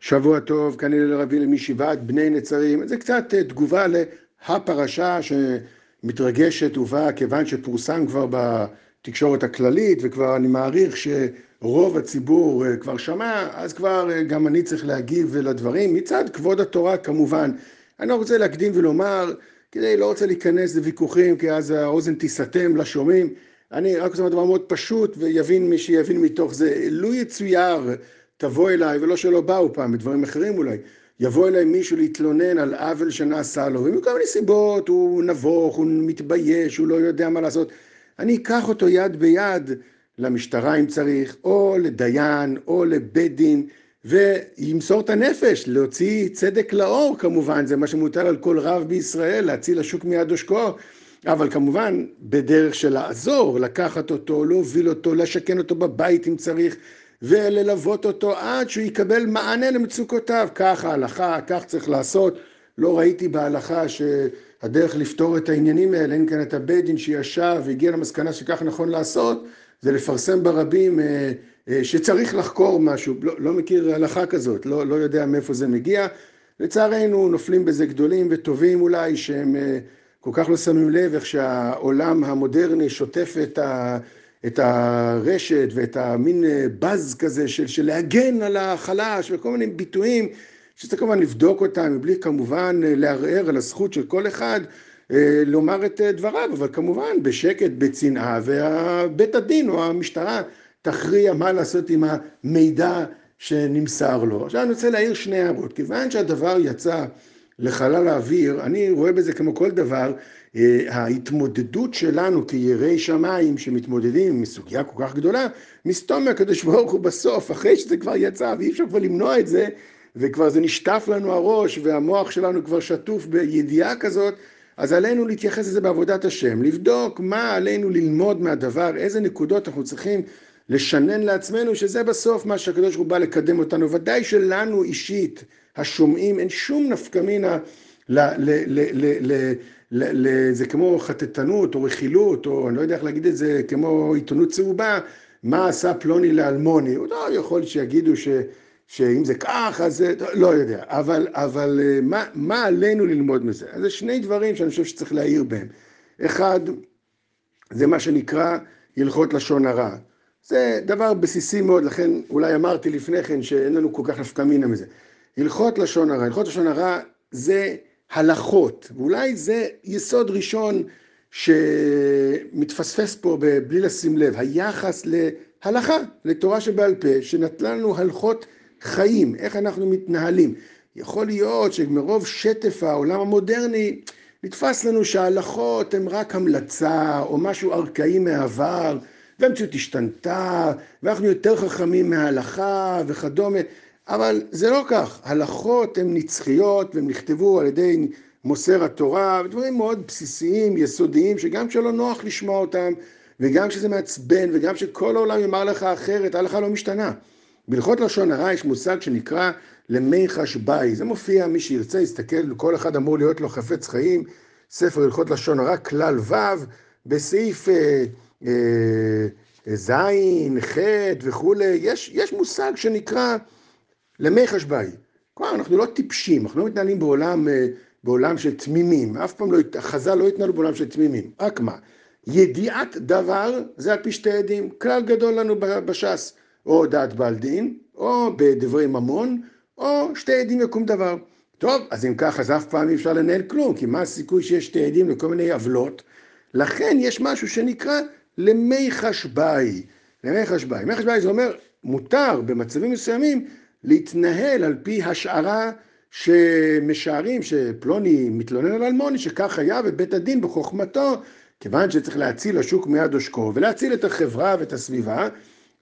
שבוע טוב, כאן הלל רבי מישיבת בני נצרים. זה קצת אה, תגובה להפרשה שמתרגשת ובאה כיוון שפורסם כבר בתקשורת הכללית, וכבר אני מעריך שרוב הציבור אה, כבר שמע, אז כבר אה, גם אני צריך להגיב לדברים, מצד כבוד התורה כמובן. אני לא רוצה להקדים ולומר, כדי לא רוצה להיכנס לוויכוחים, כי אז האוזן תיסתם לשומעים. אני רק רוצה לומר דבר מאוד פשוט, ויבין מי שיבין מתוך זה. לו יצויר תבוא אליי, ולא שלא באו פעם, בדברים אחרים אולי, יבוא אליי מישהו להתלונן על עוול שנעשה לו, ומכל מיני סיבות, הוא נבוך, הוא מתבייש, הוא לא יודע מה לעשות. אני אקח אותו יד ביד למשטרה אם צריך, או לדיין, או לבית דין, וימסור את הנפש, להוציא צדק לאור כמובן, זה מה שמוטל על כל רב בישראל, להציל השוק מיד עושקו, אבל כמובן בדרך של לעזור, לקחת אותו, להוביל אותו, לשכן אותו בבית אם צריך, וללוות אותו עד שהוא יקבל מענה למצוקותיו. כך ההלכה, כך צריך לעשות. לא ראיתי בהלכה שהדרך לפתור את העניינים האלה, אין כאן את הבית דין שישב והגיע למסקנה שכך נכון לעשות, זה לפרסם ברבים אה, אה, שצריך לחקור משהו. לא, לא מכיר הלכה כזאת, לא, לא יודע מאיפה זה מגיע. לצערנו נופלים בזה גדולים וטובים אולי, שהם אה, כל כך לא שמים לב איך שהעולם המודרני שוטף את ה... את הרשת ואת המין אה, באז כזה של, של להגן על החלש וכל מיני ביטויים שצריך כמובן לבדוק אותם מבלי כמובן אה, לערער על הזכות של כל אחד אה, לומר את דבריו, אבל כמובן בשקט, בצנעה, ובית הדין או המשטרה תכריע מה לעשות עם המידע שנמסר לו. עכשיו אני רוצה להעיר שני הערות, כיוון שהדבר יצא לחלל האוויר, אני רואה בזה כמו כל דבר אה, ההתמודדות שלנו כיראי שמיים שמתמודדים עם סוגיה כל כך גדולה, מסתום מהקדוש ברוך הוא בסוף, אחרי שזה כבר יצא ואי אפשר כבר למנוע את זה, וכבר זה נשטף לנו הראש והמוח שלנו כבר שטוף בידיעה כזאת, אז עלינו להתייחס לזה בעבודת השם, לבדוק מה עלינו ללמוד מהדבר, איזה נקודות אנחנו צריכים לשנן לעצמנו, שזה בסוף מה שהקדוש ברוך הוא בא לקדם אותנו. ודאי שלנו אישית, השומעים, אין שום נפקא מינה זה כמו חטטנות או רכילות, או אני לא יודע איך להגיד את זה, כמו עיתונות צהובה, מה עשה פלוני לאלמוני. לא יכול שיגידו ש, שאם זה כך, אז לא יודע. אבל, אבל אה, מה, מה עלינו ללמוד מזה? אז זה שני דברים שאני חושב שצריך להעיר בהם. אחד, זה מה שנקרא הלכות לשון הרע. זה דבר בסיסי מאוד, לכן אולי אמרתי לפני כן שאין לנו כל כך נפקא מינה מזה. הלכות לשון הרע. הלכות לשון הרע זה הלכות, ואולי זה יסוד ראשון שמתפספס פה בלי לשים לב, היחס להלכה, לתורה שבעל פה, שנתנה לנו הלכות חיים, איך אנחנו מתנהלים. יכול להיות שמרוב שטף העולם המודרני, נתפס לנו שההלכות הן רק המלצה או משהו ארכאי מהעבר, והמציאות השתנתה, ואנחנו יותר חכמים מההלכה וכדומה. אבל זה לא כך, הלכות הן נצחיות והן נכתבו על ידי מוסר התורה, דברים מאוד בסיסיים, יסודיים, שגם כשלא נוח לשמוע אותם, וגם כשזה מעצבן, וגם כשכל העולם יאמר לך אחרת, ההלכה לא משתנה. בהלכות לשון הרע יש מושג שנקרא למי חשבאי, זה מופיע, מי שירצה יסתכל, כל אחד אמור להיות לו חפץ חיים, ספר הלכות לשון הרע, כלל ו', בסעיף אה, אה, ז', ח' וכולי, יש, יש מושג שנקרא למי חשבאי. כלומר, אנחנו לא טיפשים, אנחנו לא מתנהלים בעולם, אה, בעולם של תמימים, אף פעם לא, חז"ל לא התנהלו בעולם של תמימים, רק מה? ידיעת דבר זה על פי שתי עדים, כלל גדול לנו בש"ס, או דעת בעל דין, או בדברי ממון, או שתי עדים יקום דבר. טוב, אז אם כך, אז אף פעם אי אפשר לנהל כלום, כי מה הסיכוי שיש שתי עדים לכל מיני עוולות? לכן יש משהו שנקרא למי חשבאי. למי חשבאי. למי חשבאי זה אומר, מותר במצבים מסוימים להתנהל על פי השערה שמשערים שפלוני מתלונן על אלמוני שכך היה ובית הדין בחוכמתו כיוון שצריך להציל השוק מיד עושקו ולהציל את החברה ואת הסביבה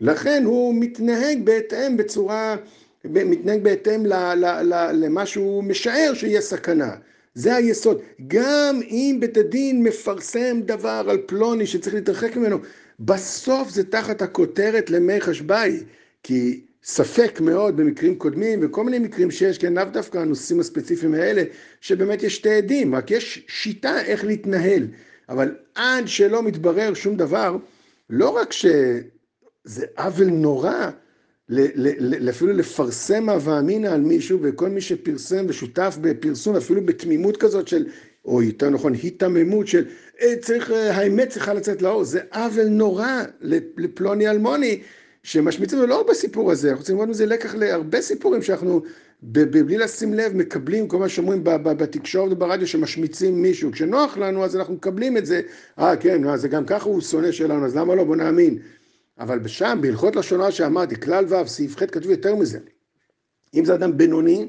לכן הוא מתנהג בהתאם בצורה, מתנהג בהתאם ל, ל, ל, למה שהוא משער שיהיה סכנה. זה היסוד. גם אם בית הדין מפרסם דבר על פלוני שצריך להתרחק ממנו, בסוף זה תחת הכותרת למי חשבאי. כי ספק מאוד במקרים קודמים, וכל מיני מקרים שיש, כן, לאו דווקא הנושאים הספציפיים האלה, שבאמת יש שתי עדים, רק יש שיטה איך להתנהל. אבל עד שלא מתברר שום דבר, לא רק שזה עוול נורא, אפילו לפרסם הווה אמינא על מישהו, וכל מי שפרסם ושותף בפרסום, אפילו בתמימות כזאת של, או יותר נכון, היתממות של, אה, צריך, אה, האמת צריכה לצאת לאור, זה עוול נורא לפלוני אלמוני, שמשמיצים, ולא בסיפור הזה, אנחנו רוצים ללמוד מזה לקח להרבה סיפורים שאנחנו, בלי לשים לב, מקבלים כל מה שאומרים בתקשורת וברדיו שמשמיצים מישהו. כשנוח לנו, אז אנחנו מקבלים את זה, אה, כן, זה גם ככה הוא שונא שלנו, אז למה לא? בוא נאמין. אבל שם, בהלכות לשון הרע שאמרתי, כלל ו', סעיף ח', כתוב יותר מזה. אם זה אדם בינוני,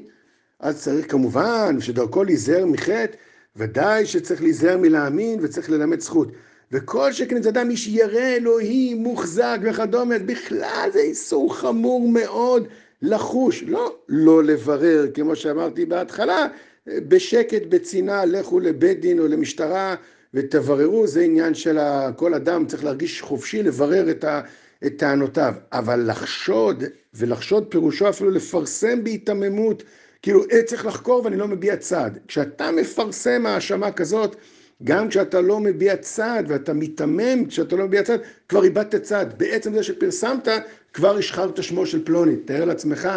אז צריך כמובן שדרכו להיזהר מחטא, ודאי שצריך להיזהר מלהאמין וצריך ללמד זכות. וכל שכן זה אדם איש ירא אלוהי, מוחזק וכדומה, בכלל זה איסור חמור מאוד לחוש, לא לא לברר, כמו שאמרתי בהתחלה, בשקט, בצנעה, לכו לבית דין או למשטרה ותבררו, זה עניין של כל אדם צריך להרגיש חופשי לברר את, ה, את טענותיו, אבל לחשוד, ולחשוד פירושו אפילו לפרסם בהיתממות, כאילו אה, צריך לחקור ואני לא מביע צד. כשאתה מפרסם האשמה כזאת, גם כשאתה לא מביע צד ואתה מיתמם כשאתה לא מביע צד, כבר איבדת צד. בעצם זה שפרסמת, כבר השחרת שמו של פלוני. תאר לעצמך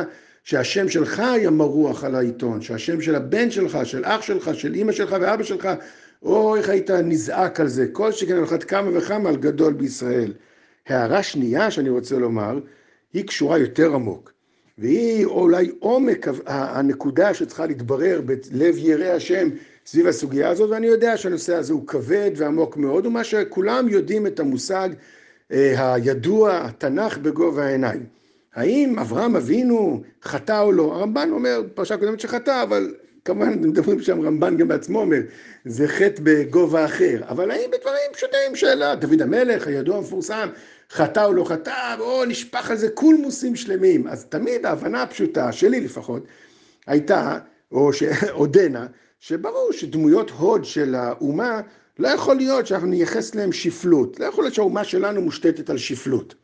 שהשם שלך היה מרוח על העיתון, שהשם של הבן שלך, של אח שלך, של אימא שלך ואבא שלך, או איך היית נזעק על זה, כל שכן על אחת כמה וכמה על גדול בישראל. הערה שנייה שאני רוצה לומר, היא קשורה יותר עמוק, והיא אולי עומק הנקודה שצריכה להתברר בלב ירא השם סביב הסוגיה הזאת, ואני יודע שהנושא הזה הוא כבד ועמוק מאוד, ומה שכולם יודעים את המושג אה, הידוע, התנ"ך בגובה העיניים. האם אברהם אבינו חטא או לא? הרמב"ן אומר, פרשה קודמת שחטא, אבל כמובן מדברים שם, רמב"ן גם בעצמו אומר, זה חטא בגובה אחר. אבל האם בדברים פשוטים שאלה, דוד המלך, הידוע המפורסם, חטא או לא חטא, או נשפך על זה קולמוסים שלמים. אז תמיד ההבנה הפשוטה, שלי לפחות, הייתה, או שעודנה, שברור שדמויות הוד של האומה, לא יכול להיות שאנחנו נייחס להם שפלות. לא יכול להיות שהאומה שלנו מושתתת על שפלות.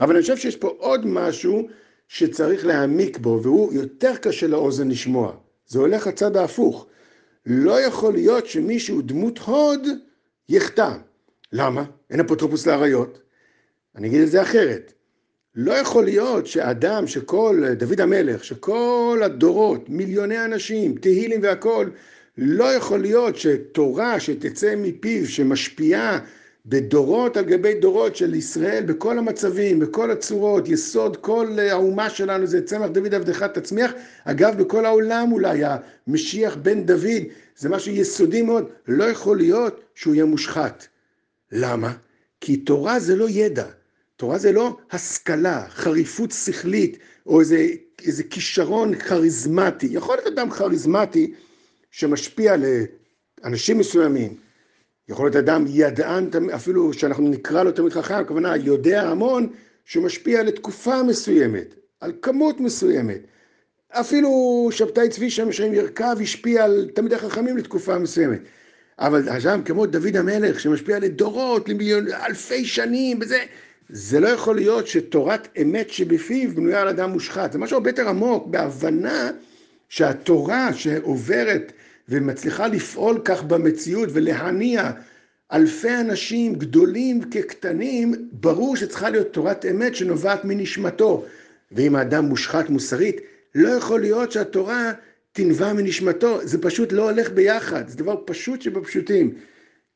אבל אני חושב שיש פה עוד משהו שצריך להעמיק בו, והוא יותר קשה לאוזן לשמוע. זה הולך הצד ההפוך. לא יכול להיות שמישהו דמות הוד יחטא. למה? אין אפוטרופוס לאריות. אני אגיד את זה אחרת. לא יכול להיות שאדם שכל, דוד המלך, שכל הדורות, מיליוני אנשים, תהילים והכול, לא יכול להיות שתורה שתצא מפיו, שמשפיעה בדורות על גבי דורות של ישראל, בכל המצבים, בכל הצורות, יסוד כל האומה שלנו זה צמח דוד עבדך תצמיח. אגב, בכל העולם אולי המשיח בן דוד, זה משהו יסודי מאוד. לא יכול להיות שהוא יהיה מושחת. למה? כי תורה זה לא ידע. תורה זה לא השכלה, חריפות שכלית, או איזה, איזה כישרון כריזמטי. יכול להיות אדם כריזמטי שמשפיע לאנשים מסוימים, יכול להיות אדם ידען, אפילו שאנחנו נקרא לו תמיד חכם, הכוונה יודע המון, שמשפיע לתקופה מסוימת, על כמות מסוימת. אפילו שבתאי צבי שם שם ירכב השפיע על תלמידי חכמים לתקופה מסוימת. אבל אדם כמו דוד המלך שמשפיע לדורות, למיליון, אלפי שנים, וזה, זה לא יכול להיות שתורת אמת שבפיו בנויה על אדם מושחת. זה משהו הרבה יותר עמוק, בהבנה שהתורה שעוברת ומצליחה לפעול כך במציאות ולהניע אלפי אנשים גדולים כקטנים, ברור שצריכה להיות תורת אמת שנובעת מנשמתו. ואם האדם מושחת מוסרית, לא יכול להיות שהתורה תנבע מנשמתו, זה פשוט לא הולך ביחד, זה דבר פשוט שבפשוטים.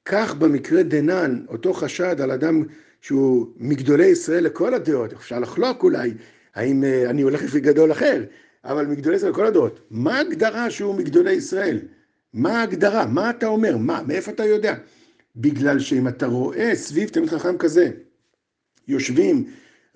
כך במקרה דנן, אותו חשד על אדם שהוא מגדולי ישראל לכל הדעות, אפשר לחלוק אולי, האם אה, אני הולך לפי גדול אחר, אבל מגדולי ישראל לכל הדעות. מה ההגדרה שהוא מגדולי ישראל? מה ההגדרה? מה אתה אומר? מה? מאיפה אתה יודע? בגלל שאם אתה רואה סביב תלמיד חכם כזה, יושבים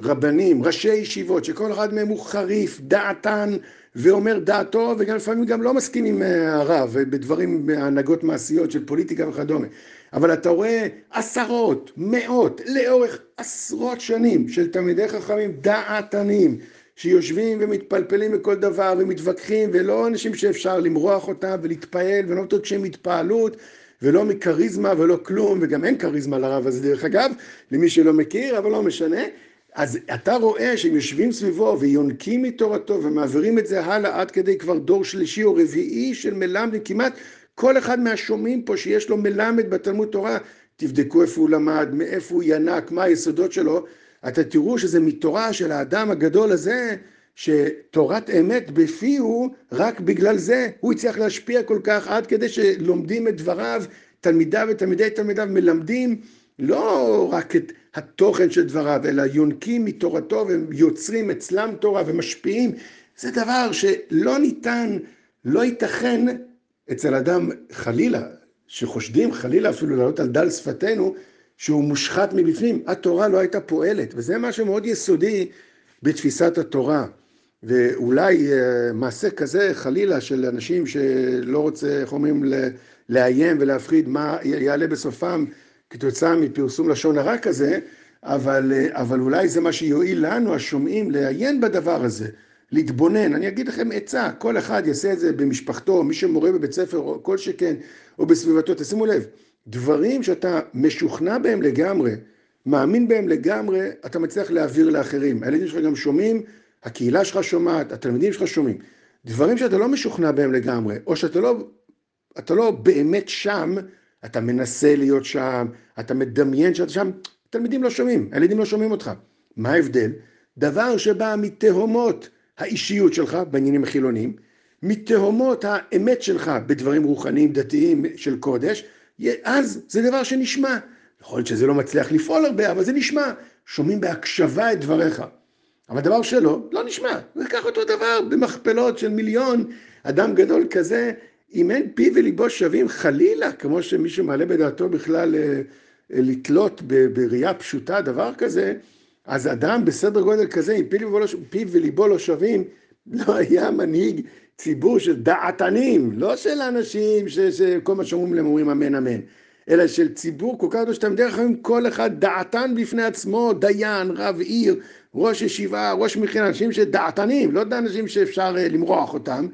רבנים, ראשי ישיבות, שכל אחד מהם הוא חריף, דעתן, ואומר דעתו, וגם לפעמים גם לא מסכים עם אה, הרב, בדברים, בהנהגות מעשיות של פוליטיקה וכדומה. אבל אתה רואה עשרות, מאות, לאורך עשרות שנים של תלמידי חכמים דעתנים, שיושבים ומתפלפלים בכל דבר ומתווכחים, ולא אנשים שאפשר למרוח אותם ולהתפעל, ולא מתוק שהם התפעלות, ולא מכריזמה ולא כלום, וגם אין כריזמה לרב הזה דרך אגב, למי שלא מכיר, אבל לא משנה. אז אתה רואה שהם יושבים סביבו ויונקים מתורתו ומעבירים את זה הלאה עד כדי כבר דור שלישי או רביעי של מלמדים, כמעט כל אחד מהשומעים פה שיש לו מלמד בתלמוד תורה, תבדקו איפה הוא למד, מאיפה הוא ינק, מה היסודות שלו, אתה תראו שזה מתורה של האדם הגדול הזה, שתורת אמת בפיהו, רק בגלל זה הוא הצליח להשפיע כל כך, עד כדי שלומדים את דבריו, תלמידיו ותלמידי תלמידיו מלמדים לא רק את התוכן של דבריו, אלא יונקים מתורתו ויוצרים אצלם תורה ומשפיעים. זה דבר שלא ניתן, לא ייתכן אצל אדם חלילה, שחושדים חלילה אפילו לעלות על דל שפתנו, שהוא מושחת מבפנים. התורה לא הייתה פועלת, וזה משהו מאוד יסודי בתפיסת התורה. ואולי אה, מעשה כזה, חלילה, של אנשים שלא רוצה, איך אומרים, לאיים ולהפחיד מה יעלה בסופם כתוצאה מפרסום לשון הרע כזה, אבל, אה, אבל אולי זה מה שיועיל לנו, השומעים, לעיין בדבר הזה, להתבונן. אני אגיד לכם עצה, כל אחד יעשה את זה במשפחתו, מי שמורה בבית ספר, או כל שכן, או בסביבתו, תשימו לב, דברים שאתה משוכנע בהם לגמרי, מאמין בהם לגמרי, אתה מצליח להעביר לאחרים. הילדים שלך גם שומעים, הקהילה שלך שומעת, התלמידים שלך שומעים. דברים שאתה לא משוכנע בהם לגמרי, או שאתה לא, לא באמת שם, אתה מנסה להיות שם, אתה מדמיין שאתה שם, תלמידים לא שומעים, הילדים לא שומעים אותך. מה ההבדל? דבר שבא מתהומות האישיות שלך בעניינים החילוניים, מתהומות האמת שלך בדברים רוחניים דתיים של קודש, אז זה דבר שנשמע. יכול להיות שזה לא מצליח לפעול הרבה, אבל זה נשמע. שומעים בהקשבה את דבריך. אבל דבר שלא, לא נשמע. זה כך אותו דבר במכפלות של מיליון. אדם גדול כזה, אם אין פיו וליבו שווים, חלילה, כמו שמישהו מעלה בדעתו בכלל אה, אה, לתלות בראייה פשוטה דבר כזה, אז אדם בסדר גודל כזה, אם פיו, לא, פיו וליבו לא שווים, לא היה מנהיג ציבור של דעתנים, לא של אנשים שכל מה שאומרים להם אומרים אמן אמן, אלא של ציבור כל כך גדול שאתה מדרך כלל כל אחד דעתן בפני עצמו, דיין, רב עיר, ראש ישיבה, ראש מכינה, אנשים שדעתנים, לא אנשים שאפשר אה, למרוח אותם,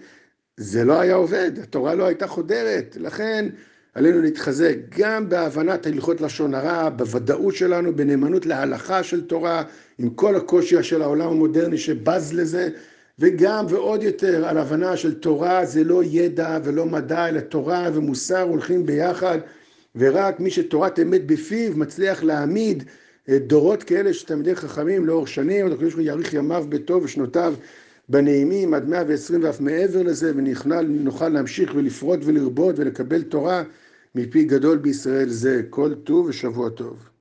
זה לא היה עובד, התורה לא הייתה חודרת, לכן עלינו להתחזק גם בהבנת הלכות לשון הרע, בוודאות שלנו, בנאמנות להלכה של תורה, עם כל הקושי של העולם המודרני שבז לזה, וגם ועוד יותר על הבנה של תורה זה לא ידע ולא מדע, אלא תורה ומוסר הולכים ביחד, ורק מי שתורת אמת בפיו מצליח להעמיד אה, דורות כאלה של תלמידי חכמים לאורך שנים, הקדוש יאריך ימיו בטוב ושנותיו בנעימים עד מאה ועשרים ואף מעבר לזה, ונוכל להמשיך ולפרוט ולרבות ולקבל תורה מפי גדול בישראל זה. כל טוב ושבוע טוב.